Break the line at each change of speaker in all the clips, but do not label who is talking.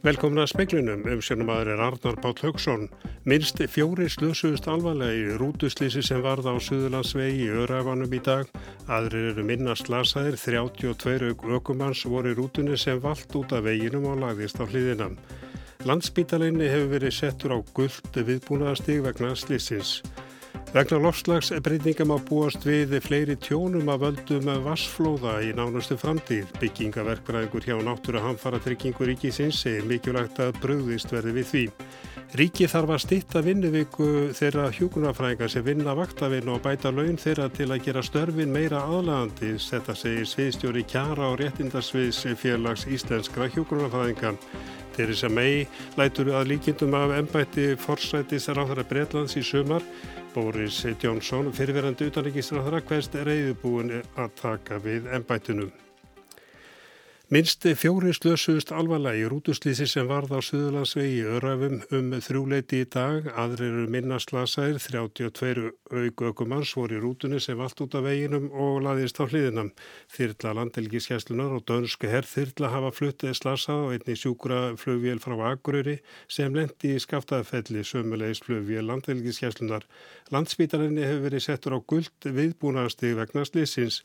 Velkomna að speklunum, umsjónumadur er Arnar Páll Haugsson. Minst fjóri slösuðust alvarlega í rútuslýsi sem varð á Suðurlandsvegi í Örafanum í dag. Aðrir eru minna slasaðir, 32 aukumanns voru í rútunni sem vald út af veginum og lagðist á hliðinam. Landsbítalinni hefur verið settur á gullt viðbúnaðastig vegna slýsins. Vegna lofslagsbreytingum að búast við fleiri tjónum að völdum vassflóða í nánustu framtíð. Byggingaverkfræðingur hjá náttúru hamfara tryggingur ríkisins segir mikilvægt að bröðist verði við því. Ríki þarf að stitta vinnuviku þeirra hjókunarfræðingar sem vinna vaktavinn og bæta laun þeirra til að gera störfin meira aðlagandi. Þetta segir sviðstjóri kjara og réttindarsviðs félags íslenskra hjókunarfræðingar. Theresa May lætur að líkindum af ennbætti forsætis ráðara Breitlands í sumar Boris Johnson, fyrirverandi utanrikkisræðara, hverst reyðubúin að taka við ennbættunum. Minst fjóri slösuðust alvarlega í rútuslýsi sem varð á Suðurlandsvegi Örafum um þrjúleiti í dag. Aðrir eru minnaslasaðir, 32 augökumanns voru í rútunni sem allt út af veginum og laðist á hliðinam. Þyrla landelgiskeslunar og dönsku herrþyrla hafa fluttið slasað og einni sjúkra flugvél frá Akureyri sem lendi í skaftaðfelli sömulegis flugvél landelgiskeslunar. Landsvítarinni hefur verið settur á gullt viðbúnaðasti vegna slýsins.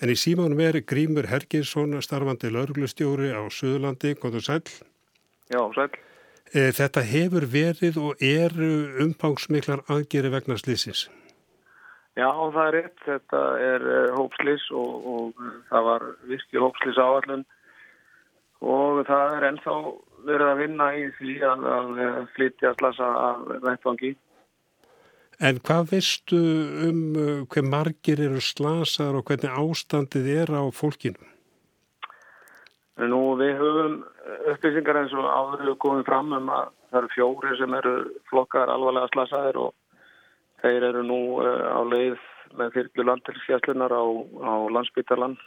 En í símánum er Grímur Herginsson, starfandi lauruglustjóri á Suðurlandi. Góður sæl.
Já, sæl.
Eh, þetta hefur verið og er umfangsmiklar aðgeri vegna slísins.
Já, það er rétt. Þetta er eh, hópslís og, og það var virkið hópslís áallun og það er ennþá verið að vinna í því að, að flytja slasa af vettvangi.
En hvað veistu um uh, hver margir eru slasar og hvernig ástandið er á fólkinu?
Nú við höfum upplýsingar eins og áður komið fram um að það eru fjóri sem eru flokkar alvarlega slasaðir og þeir eru nú uh, á leið með þyrklu landtilskjæslunar á, á landsbytarlan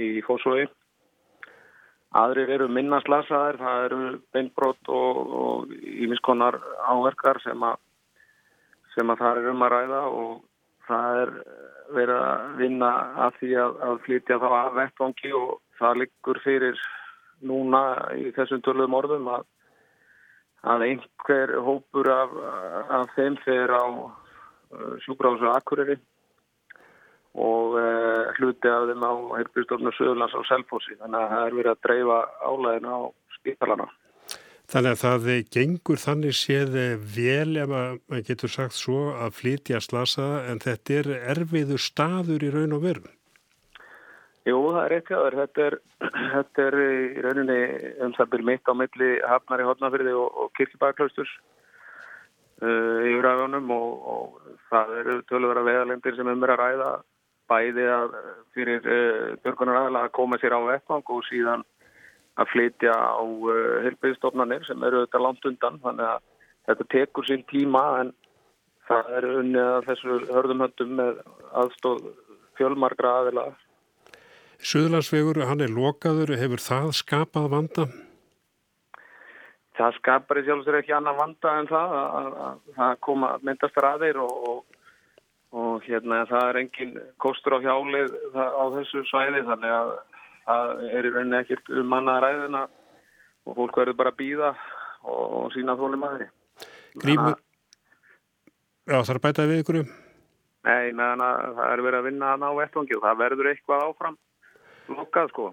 í Fósói. Aðrir eru minna slasaðir, það eru beinbrott og ímiskonar áverkar sem að sem að það er um að ræða og það er verið að vinna að því að, að flytja þá að vettvangi og það liggur fyrir núna í þessum tölum orðum að, að einhver hópur af, af þeim fer á uh, sjúbráðs og akkuriri og uh, hluti af þeim á Herbjörnstofnur Söðurlands á Selfossi þannig að það er verið að dreifa álæðinu á spítalana.
Þannig að það gengur þannig séð vel ef maður getur sagt svo að flytja slasaða en þetta er erfiður staður í raun og veru.
Jú, það er eitt jáður. Þetta þetta er í rauninni um það byrjum mitt á milli hafnar í hodnafyrði og, og kirkibæklausturs uh, í úræðunum og, og það eru tölvara veðalendir sem um er að ræða bæði að fyrir uh, björgunar aðla að koma sér á vettang og síðan að flytja á uh, helbæðistofnanir sem eru auðvitað langt undan þannig að þetta tekur sín tíma en það er unnið að þessu hörðumhöndum með aðstóð fjölmargra aðila.
Suðlandsvegur, hann er lokaður, hefur það skapað vanda?
Það skapar í sjálfsvegur ekki annan vanda en það að, að, að koma myndast ræðir og, og, og hérna það er engin kostur á hjálið á þessu svæði þannig að það er í rauninni ekkert um manna ræðina og fólk verður bara að býða og sína þóli maður.
Grímur, já það er bætað við ykkur um?
Nei, meðan að það er verið að vinna að ná vettvangi og það verður eitthvað áfram lokkað sko.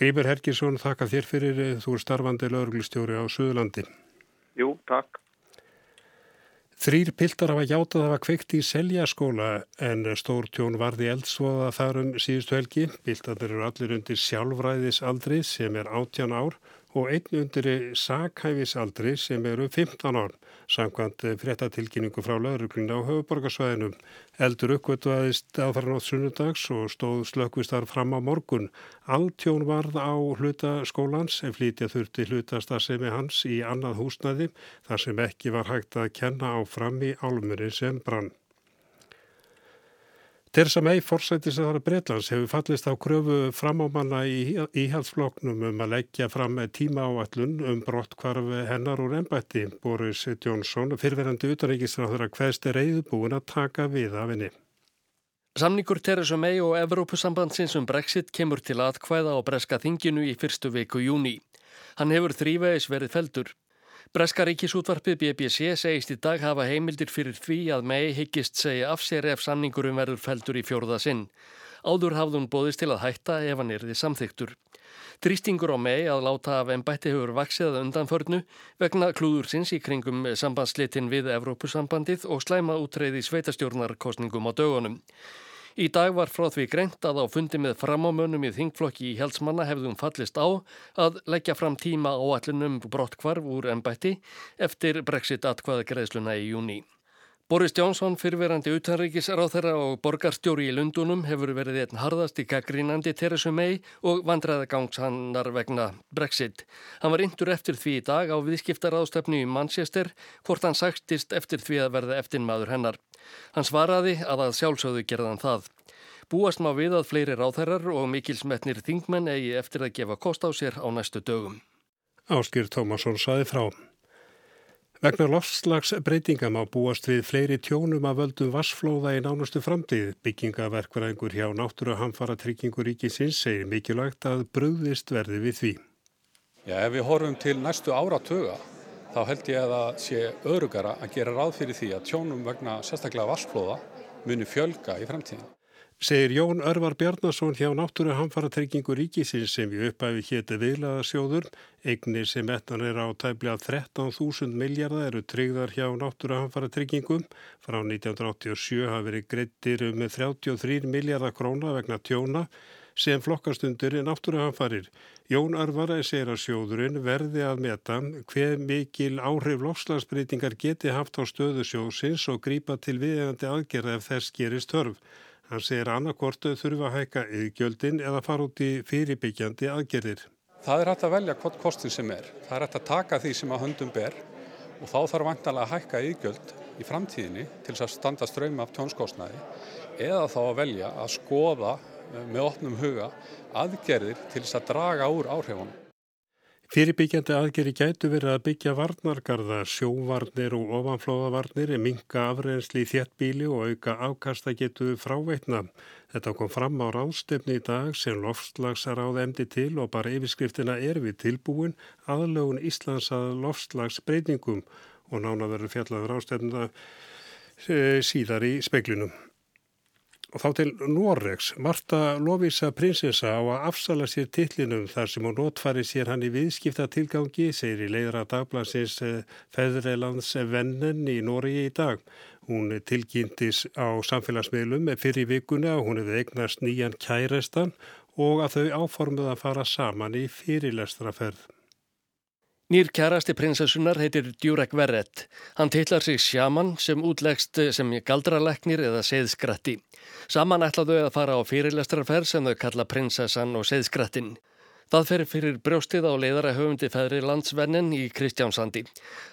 Grímur Herkisson, þakka þér fyrir þú er starfandi lauruglistjóri á Suðurlandi.
Jú, takk.
Þrýr piltar hafa játað að hafa kveikt í seljaskóla en stór tjón varði eldsvoða þar um síðustu helgi. Piltarnir eru allir undir sjálfræðisaldri sem er 18 ár og einn undir sakhæfisaldri sem eru 15 ár. Samkvæmt fréttatilkynningu frá laurugluna á höfuborgarsvæðinum. Eldur uppgötuðaðist áþaranótt sunnudags og stóð slökkvistar fram á morgun. Alltjón varð á hlutaskólans en flítja þurfti hlutastasemi hans í annað húsnaði þar sem ekki var hægt að kenna á fram í álmurinn sem brann. Teresa May, forsættisæðara Breitlands, hefur fallist á kröfu framámanna í íhaldsfloknum um að leggja fram tíma áallun um brottkvarfi hennar úr ennbætti. Boris Johnson, fyrverandi utanríkisráður að hverst er reyðbúin að taka við af henni.
Samningur Teresa May og Evrópusambandsins um Brexit kemur til aðkvæða á breska þinginu í fyrstu viku júni. Hann hefur þrývegis verið feldur. Breska ríkisútvarpið BBC segist í dag hafa heimildir fyrir því að mei higgist segja af sér ef samningurum verður feldur í fjórða sinn. Áður hafði hún bóðist til að hætta ef hann erði samþyktur. Trýstingur á mei að láta af ennbætti hefur vaksið undanförnu vegna klúðursins í kringum sambandslitin við Evrópusambandið og slæma útreyði sveitastjórnarkostningum á dögunum. Í dag var frá því greint að á fundi með framámönum í þingflokki í Helsmanna hefðum fallist á að leggja fram tíma á allunum brottkvarf úr ennbætti eftir brexit atkvaða greiðsluna í júni. Boris Jónsson, fyrverandi utanríkisráþara og borgarstjóri í Lundunum hefur verið einn harðast í gaggrínandi Teresu May og vandræðagangshannar vegna Brexit. Hann var yndur eftir því í dag á viðskiptaráðstöfnu í Manchester hvort hann sagtist eftir því að verða eftirmaður hennar. Hann svaraði að að sjálfsögðu gerðan það. Búast má við að fleiri ráþarar og mikilsmetnir þingmenn eigi eftir að gefa kost á sér á næstu dögum.
Áskýr Tómasson saði frá. Vegna lofslagsbreytinga má búast við fleiri tjónum að völdum vassflóða í nánustu framtíð. Byggingaverkvaræðingur hjá náttúru hamfara tryggingur ríkisins segir mikilvægt að bröðist verði við því.
Já, ef við horfum til næstu áratöga þá held ég að það sé örugara að gera ráð fyrir því að tjónum vegna sérstaklega vassflóða muni fjölga í framtíðin
segir Jón Örvar Bjarnason hjá náttúru hamfaratryggingu ríkisins sem við uppæfi hétti viðlaðasjóður. Eignir sem etnan er á tæbli af 13.000 miljardar eru tryggðar hjá náttúru hamfaratryggingu. Frá 1987 hafi verið greittir með 33 miljardar króna vegna tjóna sem flokkastundur er náttúru hamfarir. Jón Örvar segir að sjóðurinn verði að meta hver mikil áhrif lofslagsbreytingar geti haft á stöðu sjóðsins og grípa til viðegandi aðgerða ef þess gerist törf. Hann segir annarkortu þurfa að hækka yðgjöldin eða fara út í fyrirbyggjandi aðgerðir.
Það er hægt að velja hvort kostin sem er. Það er hægt að taka því sem að höndum ber og þá þarf vantalega að hækka yðgjöld í framtíðinni til þess að standa ströym af tjónskostnaði eða þá að velja að skoða með opnum huga aðgerðir til þess að draga úr áhrifunum.
Fyrirbyggjandi aðgeri gætu verið að byggja varnargarða, sjóvarnir og ofanflóðavarnir, minka afreynsli í þjettbíli og auka afkasta getu fráveitna. Þetta kom fram á ráðstefni í dag sem loftslagsar áð emdi til og bara yfirskriftina er við tilbúin aðlögun Íslands að loftslagsbreytingum og nána verður fjallaður ráðstefna eh, síðar í speklinum. Og þá til Noregs. Marta Lovisa prinsessa á að afsala sér tillinum þar sem hún notfari sér hann í viðskipta tilgangi, segir í leiðra dagblansins eh, Feðrelands vennen í Noregi í dag. Hún tilkynntis á samfélagsmiðlum fyrir vikuna og hún hefði eignast nýjan kærestan og að þau áformuð að fara saman í fyrirlestraferð.
Nýr kærasti prinsessunar heitir Djurek Verret. Hann tillar sig sjaman sem útlegst sem galdraleknir eða seðskratti. Saman ætlaðu að fara á fyrirlestrarferð sem þau kalla prinsessan og seðskrattin. Það fer fyrir brjóstið á leiðara höfundi feðri landsvennin í Kristjánsandi.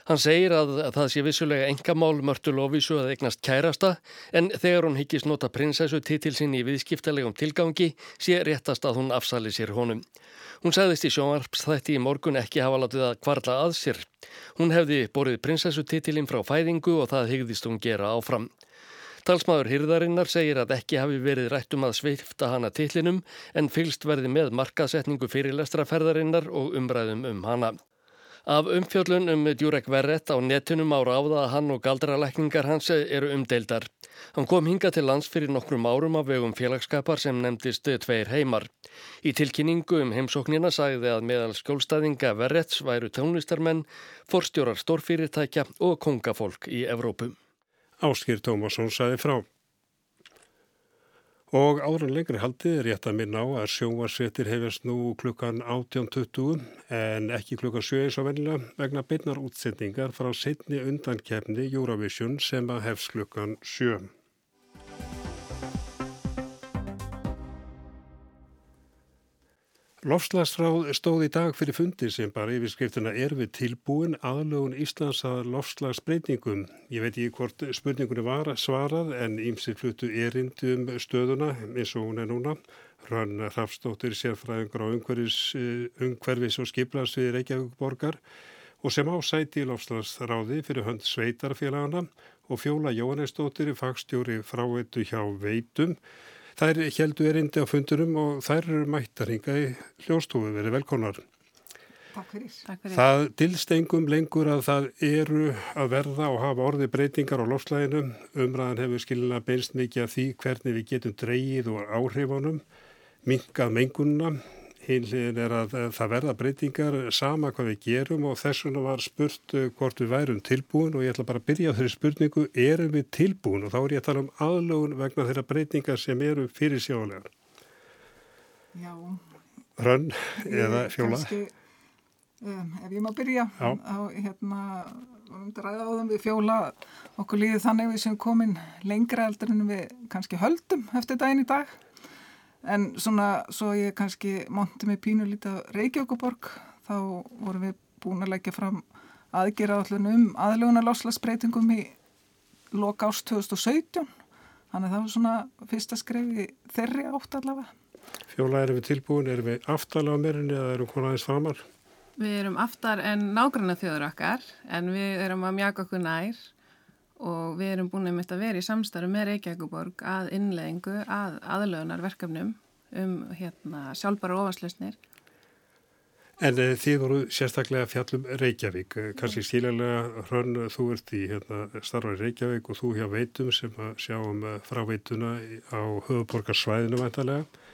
Hann segir að, að það sé vissulega engamál mörtu lofísu að eignast kærasta en þegar hún higgist nota prinsessu titil sín í viðskiptalegum tilgangi sé réttast að hún afsali sér honum. Hún sagðist í sjónvarpsþætti í morgun ekki hafa látið að kvarla að sér. Hún hefði borið prinsessu titilinn frá fæðingu og það hegðist hún gera áfram. Talsmaður hýrðarinnar segir að ekki hafi verið rætt um að sveifta hana tillinum en fylst verði með markasetningu fyrirlestraferðarinnar og umræðum um hana. Af umfjöllun um Djurek Verrett á netunum ára áða að hann og galdralækningar hans eru umdeildar. Hann kom hinga til lands fyrir nokkrum árum af vegum félagskapar sem nefndist tveir heimar. Í tilkynningu um heimsóknina sagði að meðal skjólstaðinga Verretts væru tónlistarmenn, forstjórar stórfyrirtækja og kongafólk í Evrópum.
Áskýr Tómasson saði frá. Og ára lengri haldið er rétt að minna á að sjónvarsvettir hefast nú klukkan 18.20 en ekki klukkan 7 eins og vennilega vegna beinnar útsendingar frá setni undankefni Eurovision sem að hefst klukkan 7. Lofslagsráð stóð í dag fyrir fundi sem bara yfirskriftina er við tilbúin aðlögun Íslands að lofslagsbreytingum. Ég veit ekki hvort spurningunni var svarað en ímsir fluttu erindi um stöðuna eins og hún er núna. Rann Rafstóttir sérfræðingur á umhverfis, umhverfis og skiplars við Reykjavík borgar og sem ásæti í lofslagsráði fyrir hönd sveitarfélagana og fjóla Jóhannesdóttir fagstjóri fráveitu hjá veitum Þær heldu erindi á fundunum og þær eru mættaringa í hljóstofu verið velkonar.
Takk fyrir.
Takk fyrir. Það dilstengum lengur að það eru að verða og hafa orði breytingar á lofslæginu. Umræðan hefur skilina beinst mikið af því hvernig við getum dreyið og áhrifunum, minkað mengununa. Hínlegin er að það verða breytingar sama hvað við gerum og þess vegna var spurt uh, hvort við værum tilbúin og ég ætla bara að byrja á þeirri spurningu, erum við tilbúin? Og þá er ég að tala um aðlögun vegna þeirra breytingar sem eru fyrir sjálegar.
Já.
Hrönn eða fjóla?
Kanski, um, ef ég má byrja,
Já.
á hérna, um ræða á þeim við fjóla, okkur líði þannig við sem komin lengra eldur en við kannski höldum eftir daginn í dag. En svona, svo ég kannski monti mig pínu lítið Reykjavíkuborg, þá vorum við búin að leggja fram aðgera allir um aðluguna loslasbreytingum í loka ást 2017. Þannig það var svona fyrsta skrefi þeirri átt allavega.
Fjóla, erum við tilbúin, erum við aftalega á meirinni eða erum konaðins framar?
Við erum aftar en nágranna þjóður okkar, en við erum að mjaka okkur nær og við erum búin að vera í samstarfu með Reykjavíkuborg að innleggingu að aðlögunar verkefnum um hérna, sjálfbara ofanslösnir.
En e, þið voru sérstaklega fjallum Reykjavík, eh, kannski stílega hrönn þú ert í hérna, starfari Reykjavík og þú hjá veitum sem að sjáum eh, fráveituna á höfuborgarsvæðinu væntalega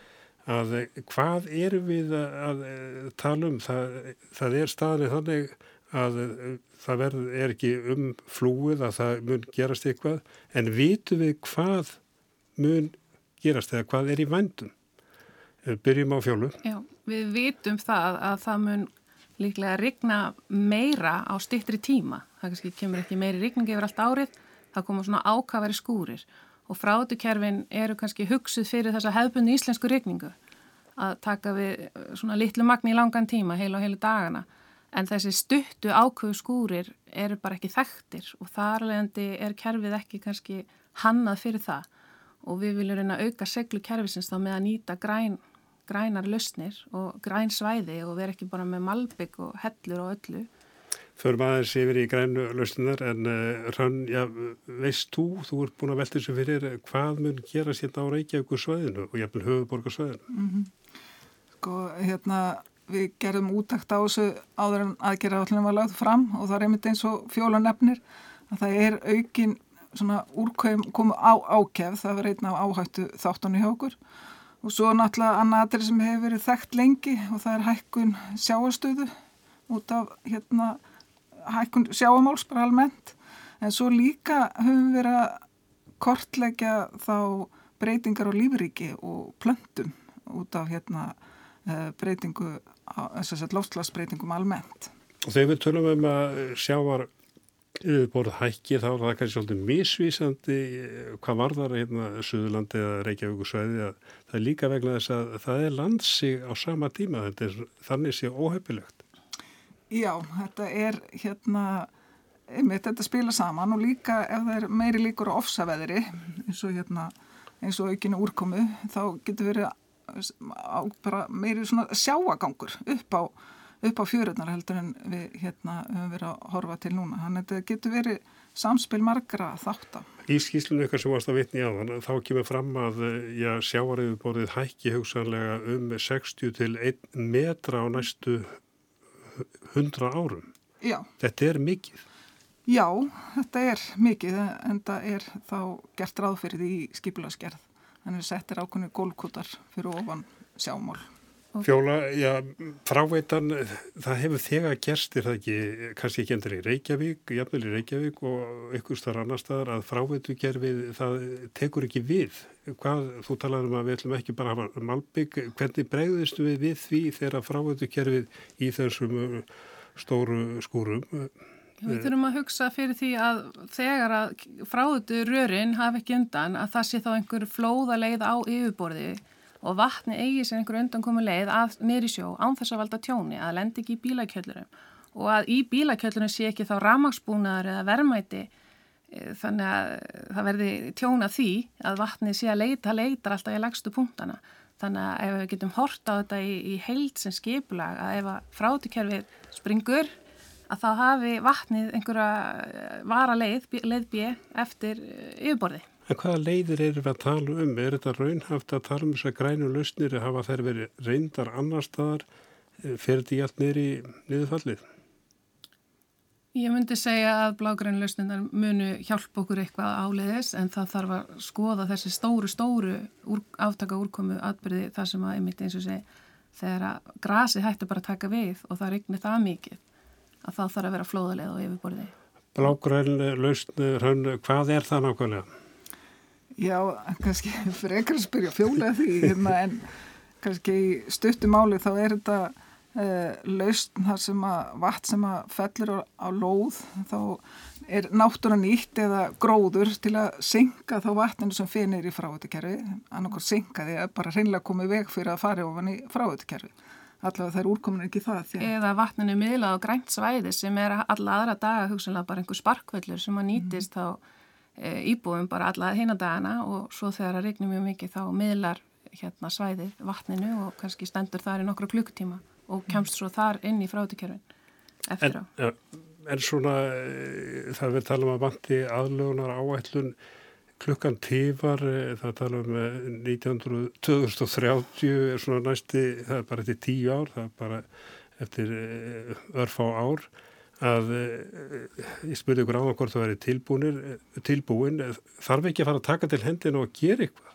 að hvað erum við að, að tala um? Það, það er staðinni þannig að það verð, er ekki um flúið að það mun gerast eitthvað en vitum við hvað mun gerast eða hvað er í vændum? Byrjum á fjólu.
Já, við vitum það að það mun líklega rigna meira á stittri tíma. Það kannski kemur ekki meiri rigningi yfir allt árið það koma svona ákaveri skúrir. Og frátukerfin eru kannski hugsuð fyrir þessa hefbunni íslensku rigningu að taka við svona litlu magni í langan tíma heil og heilu dagana en þessi stuttu ákvöðu skúrir eru bara ekki þekktir og þar leðandi er kerfið ekki kannski hannað fyrir það og við viljum reyna að auka seglu kerfisins þá með að nýta græn, grænar lausnir og græn svæði og vera ekki bara með malbygg og hellur og öllu.
Förum aðeins yfir í grænu lausninar en uh, Rann, já, veist þú, þú ert búin að velta þessu fyrir hvað mun gera sérna á Reykjavík svæðinu og jafnvel höfuborgarsvæðinu?
Mm -hmm. Sko, hérna við gerðum útækt á þessu áður en aðgerra allir var lagð fram og það er einmitt eins og fjóla nefnir að það er aukin svona úrkvæm komu á ákef, það var einn af áhættu þáttan í hjókur og svo náttúrulega annað aðri sem hefur verið þekkt lengi og það er hækkun sjáastöðu út af hérna hækkun sjáamáls bara almennt. En svo líka höfum við að kortleggja þá breytingar á lífriki og plöntum út af hérna eh, breytingu lofslagsbreytingum almennt.
Og þegar við tölum um að sjávar borð hækki þá er það kannski svolítið misvísandi eh, hvað varðar hérna Suðurlandi eða Reykjavík svæði að það er líka vegna þess að það er landsig á sama tíma þetta er þannig sé óhefilegt.
Já, þetta er hérna einmitt þetta spila saman og líka ef það er meiri líkur á ofsaveðri eins og hérna eins og aukinu úrkomu þá getur verið bara meiri svona sjáagangur upp á, upp á fjörunar heldur en við hérna höfum verið að horfa til núna. Þannig að þetta getur verið samspil margra þáttan.
Í skýslunum ykkar sem varst að vitni á þann, þá kemur fram að sjáariðu borðið hækki hugsanlega um 60 til 1 metra á næstu 100 árum.
Já.
Þetta er mikið.
Já, þetta er mikið en það er þá gert ráð fyrir því skipilagsgerð þannig að settir ákunni gólkútar fyrir ofan sjámál.
Fjóla, já, fráveitan, það hefur þegar gerstir það ekki, kannski ekki endur í Reykjavík, jafnvel í Reykjavík og ykkur starf annar staðar að fráveitugerfið, það tekur ekki við. Hvað, þú talaður um að við ætlum ekki bara að hafa malbygg, hvernig bregðistu við við því þegar fráveitugerfið í þessum stóru skúrum?
Við þurfum að hugsa fyrir því að þegar að fráðutu rörin hafi ekki undan að það sé þá einhver flóða leið á yfirborði og vatni eigi sér einhver undankomi leið að nýri sjó án þess að valda tjóni að lendi ekki í bílakjöllurum og að í bílakjöllurum sé ekki þá ramagsbúnaður eða vermæti e, þannig að það verði tjóna því að vatni sé að leita leitar alltaf í legstu punktana. Þannig að ef við getum horta á þetta í, í heild sem skipulag að ef að frátukerfið springur að þá hafi vatnið einhverja eh, vara leið, leið B eftir eh, yfirborði.
En hvaða leiðir eru við að tala um? Er þetta raunhaft að tala um þess að grænu lausnir hafa þær verið reyndar annar staðar fer þetta í allt niður í niðurfallið?
Ég myndi segja að blágrænlausninar munu hjálpa okkur eitthvað áleiðis en það þarf að skoða þessi stóru, stóru úr, aftaka úrkomu atbyrði þar sem að einmitt eins og segi þegar að grasi hættu bara að taka við og það regnir það mikið að þá þarf að vera flóðarlega og yfirborði.
Blágrænlausnir, hvað er það nákvæmlega?
Já, kannski fyrir ekkert að spyrja fjólega því hérna, en kannski í stuttumáli þá er þetta uh, lausn þar sem að vatn sem að fellur á, á lóð þá er náttúra nýtt eða gróður til að synga þá vatninu sem finnir í frávötukerfi annarkor synga því að bara hreinlega komið veg fyrir að fara ofan í frávötukerfi allavega þær úrkomin ekki það
því. Eða vatninu miðlað á grænt svæði sem er alla aðra daga hugsanlega bara einhver sparkvöldur sem að nýtist mm. þá e, íbúum bara alla heina dagana og svo þegar það regnir mjög mikið þá miðlar hérna svæðið vatninu og kannski stendur þar í nokkru klukktíma og kemst svo þar inn í frátukerfin eftir á.
En, en svona eh, það við talum að vanti aðlögunar áætlun klukkan tífar, eh, það talum um 1900, 2030 er svona næsti, það er bara eftir tíu ár, það er bara eftir eh, örfá ár að ég spurði ykkur á hvort það væri tilbúin, tilbúin. Þarf ekki að fara að taka til hendin og gera eitthvað?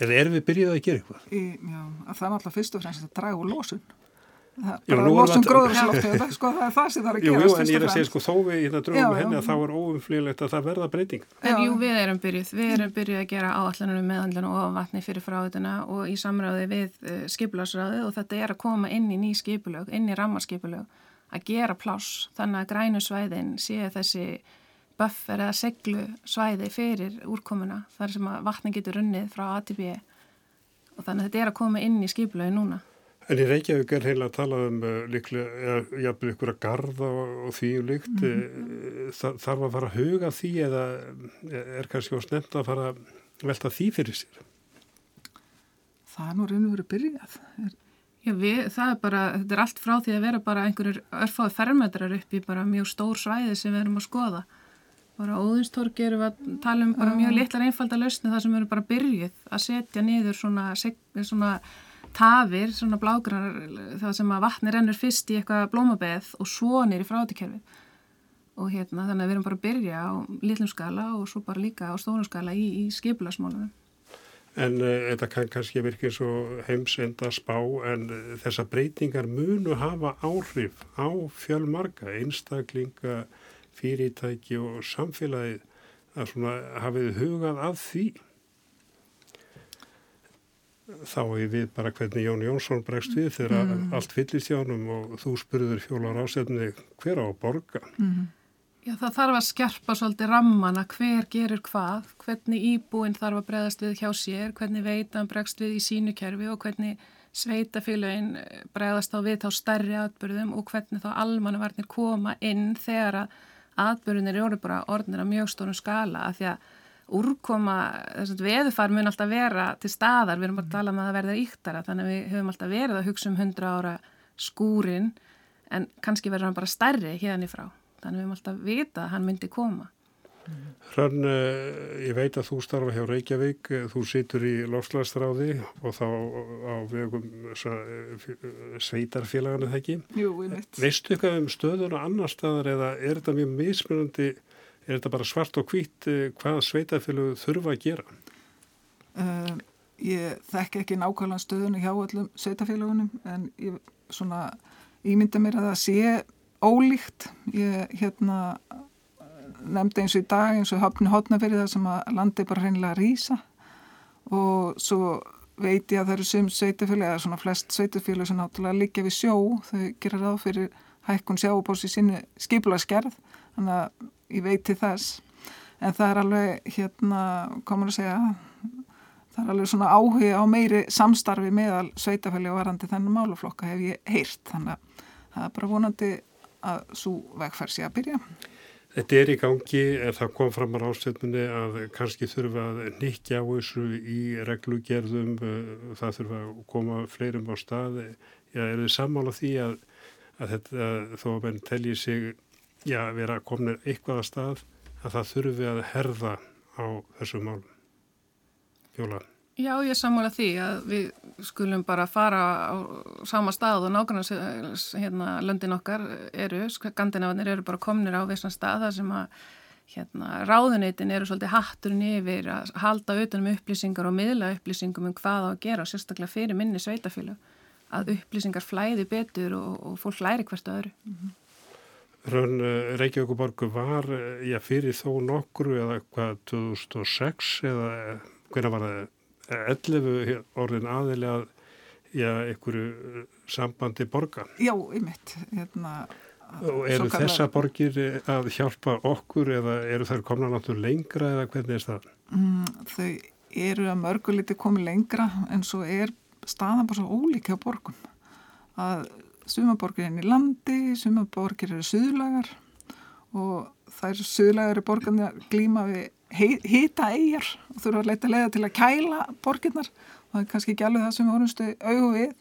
Eða erum við byrjuð að gera eitthvað?
Í, já, að það er alltaf fyrst og fremst að draga úr losun. það, já, losun gróðurslóftu sko, það er það sem það er að gera
Jú, jú en ég er að segja sko þó við hérna drögum henni að þá er óumflýðilegt að það verða breyting.
En jú, við erum byrjuð, við erum byrjuð að gera áallanum meðhandlun og vatni fyrir fráðuna og í samráði við eh, skipulagsráði og þetta er að koma inn í ný skipulög, inn í rammarskipulög að gera pláss, þannig að grænusvæðin sé þessi buffer eða seglu svæði fyrir úrkomuna þar sem að vatni getur runnið frá ATB og þannig að þetta er að koma inn í skipulagi núna.
En í Reykjavík er heila að tala um uh, líklega, jafnveg ykkur að garda og, og því um líkt, mm -hmm. Þar, þarf að fara að huga því eða er kannski á snemt að fara að velta því fyrir sér?
Það er nú raun og verið byrjað.
Já, við, það er bara, þetta er allt frá því að vera bara einhverjur örfáði fermetrar upp í bara mjög stór svæði sem við erum að skoða bara óðinstorgi eru að tala um bara mjög litlar einfalda lausni þar sem eru bara byrjuð að setja niður svona, svona tafir, svona blágrar það sem að vatni rennur fyrst í eitthvað blómabeð og svo nýri frátikerfi og hérna þannig að við erum bara að byrja á litlum skala og svo bara líka á stónum skala í, í skipulasmálunum
En uh, þetta kann kannski virkið svo heims enda spá en uh, þessa breytingar munu hafa áhrif á fjölmarka einstaklinga fyrirtæki og samfélagi að svona hafið hugað að því þá er við bara hvernig Jón Jónsson bregst við þegar mm. allt fyllist hjánum og þú spurður fjólar ásefni hver á að borga? Mm.
Já það þarf að skerpa svolítið rammana. Hver gerur hvað? Hvernig íbúinn þarf að bregðast við hjá sér? Hvernig veitan bregst við í sínu kerfi? Og hvernig sveitafélagin bregðast þá við þá stærri atbyrðum og hvernig þá almannavarnir koma inn þegar að atbyrjunir eru bara orðnir að mjög stórum skala? Af því að úrkoma, þess að veðufar mun alltaf vera til staðar, við erum bara að tala um að það verða íktara, þannig að við höfum alltaf verið að hugsa um 100 ára skúrin en kannski verður hann bara stærri hérna í frá, þannig að við höfum alltaf vita að hann myndi koma.
Hrann, ég veit að þú starfa hjá Reykjavík, þú situr í lofslagsstráði og þá á vegum sveitarfélaganu það ekki.
Jú, veit.
Veistu eitthvað um stöðun og annar staðar eða er þetta mjög mismunandi, er þetta bara svart og hvít hvað sveitarfélagu þurfa að gera?
Uh, ég þekk ekki nákvæmlega stöðunu hjá öllum sveitarfélagunum en ég svona ímynda mér að það sé ólíkt. Ég hérna nefndi eins og í dag eins og hafni hotnafyrir það sem að landi bara reynilega að rýsa og svo veit ég að það eru sem sveitafélag eða svona flest sveitafélag sem náttúrulega líka við sjó þau gera ráð fyrir hækkun sjáubós í sinni skipularskerð þannig að ég veit til þess. En það er alveg hérna komur að segja það er alveg svona áhuga á meiri samstarfi meðal sveitafélag og varandi þennan máluflokka hef ég heyrt. Þannig að það er bara vonandi að svo vegferð sé að byrja.
Þetta er í gangi, en það kom fram á rástöfnunni að kannski þurfa að nikja á þessu í reglugerðum, eh, það þurfa að koma fleirum á staði. Já, er þið sammála því að, að þetta, þó að menn telji sig, já, vera komna eitthvað að stað, að það þurfi að herða á þessu málum? Fjóla?
Já, ég sammála því að við skulum bara fara á sama stað og nákvæmlega hérna, löndin okkar eru, skandinavarnir eru bara komnir á vissan stað þar sem að hérna, ráðunitin eru svolítið hatturinn yfir að halda auðvitað um upplýsingar og miðla upplýsingum um hvað á að gera, sérstaklega fyrir minni sveitafílu, að upplýsingar flæði betur og, og fólk læri hvert öðru. Mm -hmm.
Rönn eh, Reykjavíkuborgu var, eh, já, fyrir þó nokkru eða hvað 2006 eða eh, hvernig var það 11 orðin aðilega já, einhverju sambandi borga?
Já, ymitt, hérna
Og eru þessa borgir að hjálpa okkur eða eru þær komna náttúrulega lengra eða hvernig er það?
Mm, þau eru að mörguliti komið lengra en svo er staðan bara svo ólíkja borgum að sumaborgir er í landi, sumaborgir eru suðlagar og þær suðlagar eru borgarnir að glíma við hýta eigjar og þurfa að leita leiða til að kæla borginnar og það er kannski ekki alveg það sem við vorustu auðu við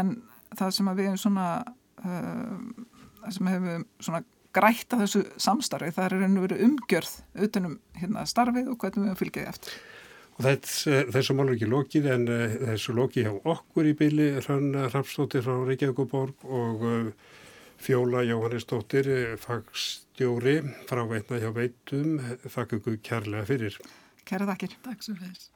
en það sem við hefum svona uh, það sem hefum svona grætt að þessu samstarfi það er einhverju verið umgjörð utanum hérna starfið og hvernig við fylgjaði eftir
þessu mál er ekki lokið en uh, þessu lokið hjá okkur í byli Hrann Rapstóttir frá Reykjavíkuborg og uh, Fjóla Jóhannesdóttir, fagstjóri frá veitna hjá veitum. Þakk ykkur kærlega fyrir.
Kæra þakkir.
Takk svo fyrir.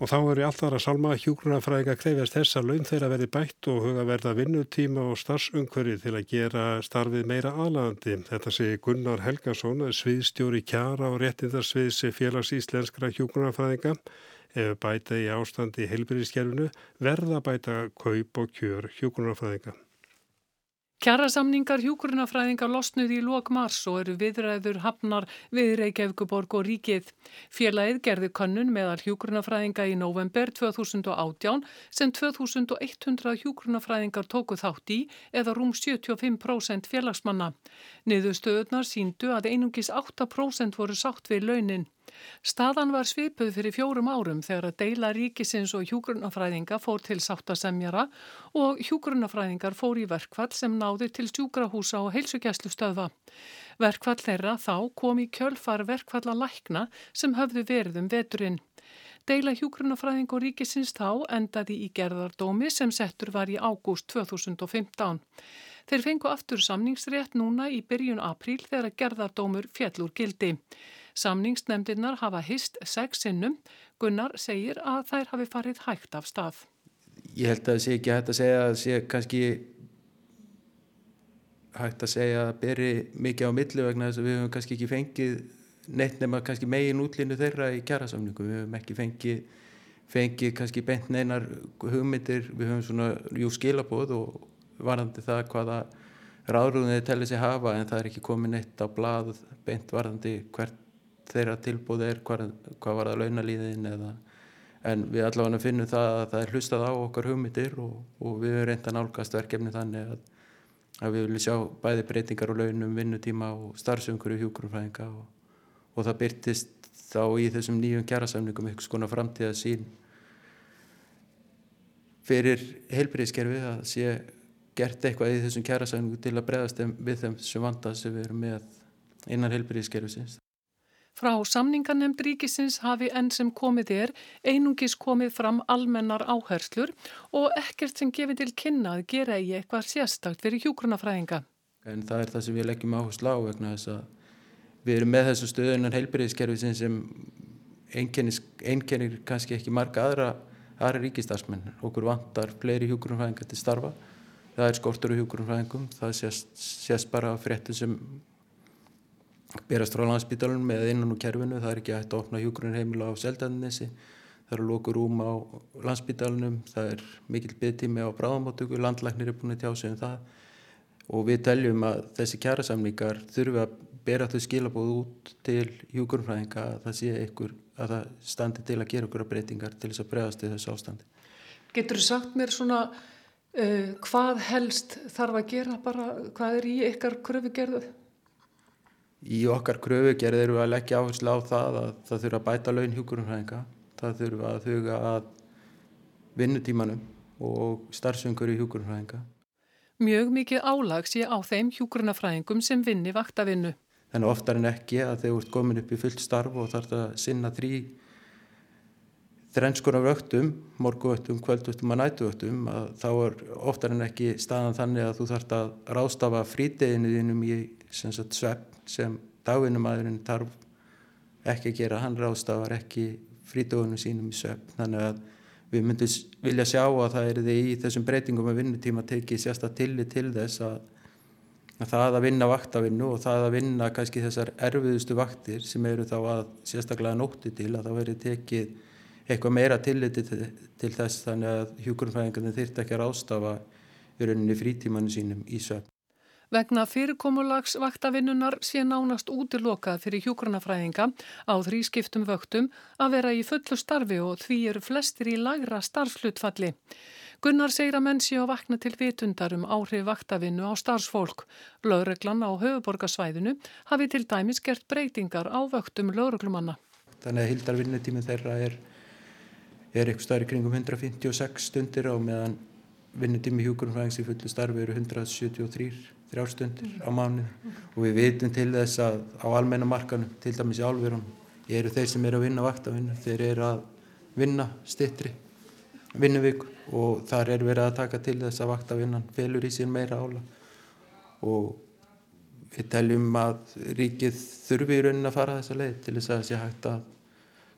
Og þá eru alltaf að salma hjúgrunafræðinga krefjast þess að laun þeirra verði bætt og huga verða vinnutíma og starfsumhverfi til að gera starfið meira aðlandi. Þetta segi Gunnar Helgason, sviðstjóri kjara og réttindarsviðs félags íslenskra hjúgrunafræðinga ef bæta í ástandi í heilbyrðiskerfinu verða bæta kaup og kjör hjúgrunafræðinga.
Kjærasamningar hjúgrunafræðingar losnuði í lok mars og eru viðræður hafnar við Reykjavíkuborg og ríkið. Félagið gerði könnun meðal hjúgrunafræðinga í november 2018 sem 2100 hjúgrunafræðingar tóku þátt í eða rúm 75% félagsmanna. Niðurstöðunar síndu að einungis 8% voru sátt við launin. Staðan var svipuð fyrir fjórum árum þegar að deila ríkisins og hjúgrunafræðinga fór til sáttasemjara og hjúgrunafræðingar fór í verkvall sem náði til sjúkrahúsa og heilsugjæslu stöða. Verkvall þeirra þá kom í kjölfar verkvalla lækna sem höfðu verið um veturinn. Deila hjúgrunafræðing og ríkisins þá endaði í gerðardómi sem settur var í ágúst 2015. Þeir fengu aftur samningsrétt núna í byrjun apríl þegar gerðardómur fjellur gildi. Samningsnemndirnar hafa hist sex sinnum. Gunnar segir að þær hafi farið hægt af stað.
Ég held að það sé ekki hægt að segja að sé kannski hægt að segja að beri mikið á millu vegna þess að við höfum kannski ekki fengið neitt nema kannski megin útlínu þeirra í kjærasamningu. Við höfum ekki fengið, fengið kannski bent neinar hugmyndir. Við höfum svona jú skilabóð og varðandi það hvaða ráðrúðinni telli sig hafa en það er ekki komið neitt á blað beint varðandi hvert þeirra tilbúð er hvað, hvað var það launalíðin eða en við allavega finnum það að það er hlustað á okkar hugmyndir og, og við erum reynda nálgast verkefni þannig að, að við viljum sjá bæði breytingar og launum, vinnutíma og starfsöngur í hjúgrunfræðinga og, og það byrtist þá í þessum nýjum kjærasamningum eitthvað skona framtíða sín fyrir heilbreyðskerfi að sé gert eitthvað í þessum kjærasamningu til að breyðast við þeim sem vanda sem við erum með innan heilbreyðskerfisins.
Frá samningarnemnd ríkisins hafi enn sem komið er einungis komið fram almennar áherslur og ekkert sem gefið til kynna að gera í eitthvað sérstakt fyrir hjúgrunafræðinga.
En það er það sem við leggjum áherslu á vegna þess að við erum með þessu stöðunan heilbreyðiskerfi sem einkennir kannski ekki marga aðra, aðra ríkistarsmenn. Okkur vantar fleiri hjúgrunafræðinga til starfa. Það er skortur á hjúgrunafræðingum. Það sést, sést bara fréttum sem berast frá landsbytalunum eða innan úr kerfinu, það er ekki hægt að opna hjúgrunn heimila á seldaninesi, það eru lokur rúm á landsbytalunum, það er mikil byggtími á bráðamáttöku, landlæknir er búin að tjá sig um það. Og við teljum að þessi kjærasamlingar þurfi að bera þau skilabóð út til hjúgrunfræðinga að það sé einhver, að það standi til að gera okkur breytingar til þess að bregðast í þessu ástandi.
Getur þú sagt mér svona uh, hvað helst þarf að gera? Bara, hvað er í ykkar kröfugerðu?
Í okkar kröfugerð eru við að leggja áherslu á það að það þurfa að bæta laun hjúkurumfræðinga, það þurfa að þuga að vinnutímanum og starfsöngur í hjúkurumfræðinga.
Mjög mikið álag sé á þeim hjúkurunafræðingum sem vinni vaktavinnu.
Þannig oftar en ekki að þegar þú ert komin upp í fullt starf og þarf það að sinna þrý þrennskonar vöktum, morguvöktum, kvöldvöktum og nætuvöktum að þá er oftar en ekki staðan þannig að þú þarf að rástafa frídeginni þínum í sem svepp sem dagvinnumæðurinn þarf ekki að gera, hann rástafar ekki frídegunum sínum í svepp þannig að við myndum vilja sjá að það er því í þessum breytingum að vinnutíma tekið sérstaklega tillit til þess að, að það að vinna vaktavinnu og það að vinna kannski þessar erfiðustu vaktir sem eru þá að sérstaklega nótti til að það veri tekið eitthvað meira tilliti til, til þess þannig að hjúkurumfæðingarnir þyrta ekki að rástafa í rauninni frítímanu sínum í söfn.
Vegna fyrirkomulags vaktavinnunar sé nánast útilokað fyrir hjúkurnafræðinga á þrískiptum vöktum að vera í fullu starfi og því eru flestir í lagra starfslutfalli. Gunnar segir að menn sé að vakna til vitundar um áhrif vaktavinnu á starfsfólk. Lögreglan á höfuborgarsvæðinu hafi til dæmis gert breytingar á vöktum lögreglumanna.
Þannig að hildarvinnutími þeirra er er eitthvað starf í kringum 156 stundir á meðan vinnutími hjúkurumfræðings í fullu starfi eru 173 þrjárstundir á mánu og við vitum til þess að á almennamarkanum, til dæmis í álverunum eru þeir sem eru að vinna vaktavinnu þeir eru að vinna stittri vinnuvík og þar er verið að taka til þess að vaktavinnan felur í sín meira ála og við teljum að ríkið þurfi í raunin að fara þessa leið til þess að það sé hægt að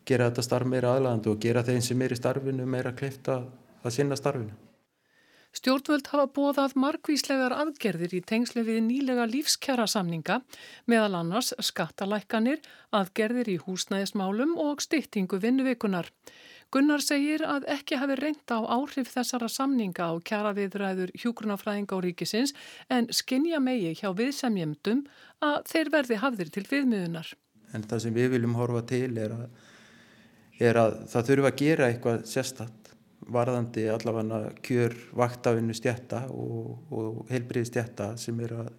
gera þetta starf meira aðlæðandi og gera þeim sem er í starfinu meira kleifta að sinna starfinu.
Stjórnvöld hafa bóðað markvíslegar aðgerðir í tengslu við nýlega lífskjara samninga meðal annars skattalækkanir, aðgerðir í húsnæðismálum og styttingu vinnuveikunar. Gunnar segir að ekki hafi reynda á áhrif þessara samninga á kjara viðræður hjúgrunafræðinga og ríkisins en skinja megi hjá viðsemjemdum að þeir verði hafðir til viðmiðunar.
En það sem við viljum horfa til er að er að það þurfa að gera eitthvað sérstatt varðandi allavega kjör vaktafinu stjætta og, og heilbriði stjætta sem er að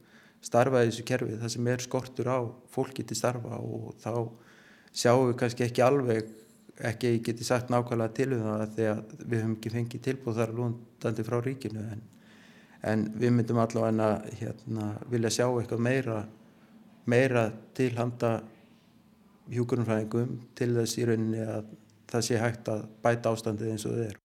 starfa í þessu kerfi það sem er skortur á fólki til starfa og þá sjáum við kannski ekki alveg ekki geti sagt nákvæmlega til um það þegar við höfum ekki fengið tilbúð þar lúndandi frá ríkinu en, en við myndum allavega hérna, vilja sjá eitthvað meira meira til handa hjúkurumfræðingum til þess í rauninni að það sé hægt að bæta ástandið eins og þið er.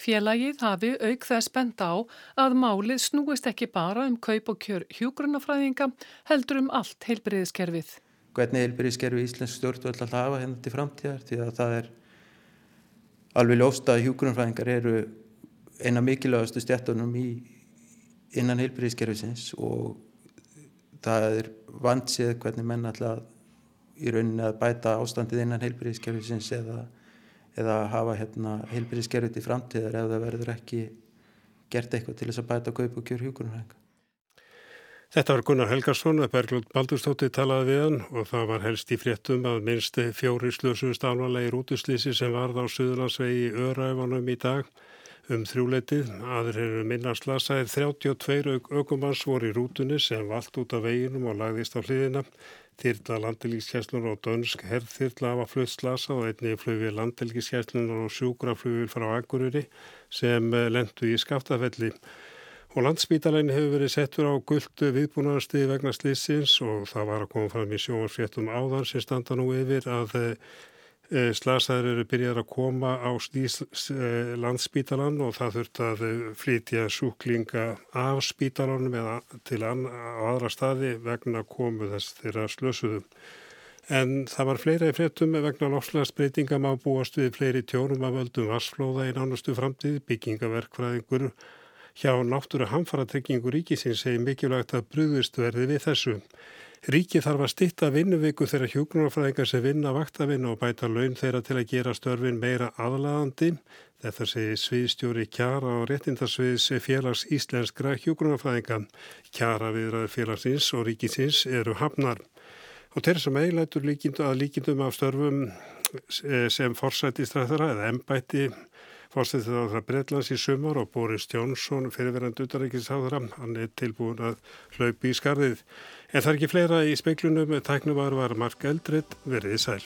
Félagið hafi auk þess benda á að málið snúist ekki bara um kaup og kjör hjúgrunafræðinga heldur um allt heilbriðiskerfið.
Hvernig heilbriðiskerfi Íslensk stjórnvöld alltaf hafa hennar til framtíðar því að það er alveg ljósta að hjúgrunafræðingar eru eina mikilvægastu stjættunum í innan heilbriðiskerfisins og það er vandsið hvernig menn alltaf í rauninni að bæta ástandið innan heilbyrðiskerfisins eða, eða hafa hérna, heilbyrðiskerfið til framtíðar ef það verður ekki gert eitthvað til þess að bæta kaup og kjör hjúkurunarhenga.
Þetta var Gunnar Helgarsson að Berglund Baldurstótti talaði við hann og það var helst í fréttum að minnst fjóri slösust alvarlegir útuslýsi sem varð á Suðurlandsvegi Öræfanum í dag um þrjúleitið. Aður eru minna slasaðir 32 aukumanns voru í rútunni sem vald út af veginum og lagðist á hliðina. Þyrla landilíkskjæslunar og dönsk herrþyrla hafa flutt slasa og einni flugvið landilíkskjæslunar og sjúkraflugvið frá Akureyri sem lendu í skaftafelli. Og landsbítalegin hefur verið settur á guldu viðbúnaðarstíði vegna slissins og það var að koma fram í sjónvarsfjettum áðan sem standa nú yfir að Eh, slasaður eru byrjar að koma á eh, landsspítalan og það þurft að eh, flytja súklinga af spítalanum eða til aðra staði vegna komu þess þeirra slösuðum. En það var fleira í fréttum vegna lofslagsbreytinga má búast við fleiri tjórum af öldum vassflóða í nánustu framtíð, byggingaverkfræðingur hjá náttúru hamfaratryggingu ríkisins segir mikilvægt að brúðust verði við þessu. Ríki þarf að stitta vinnuviku þegar hjókunarfræðingar sem vinna vaktavinna og bæta laun þeirra til að gera störfin meira aðlaðandi. Þetta segir sviðstjóri Kjara og réttindarsviðs félags íslenskra hjókunarfræðinga. Kjara viðraður félagsins og ríkisins eru hafnar. Og þeirra sem eiginleitur líkindu að líkindum af störfum eh, sem forsættistræðara eða á það Breitlands í sumar og Boris Jónsson fyrirverand utarækisáðra, hann er tilbúin að hlaupi í skarðið. En það er ekki fleira í speiklunum, tæknum var mark eldrið, verið sæl.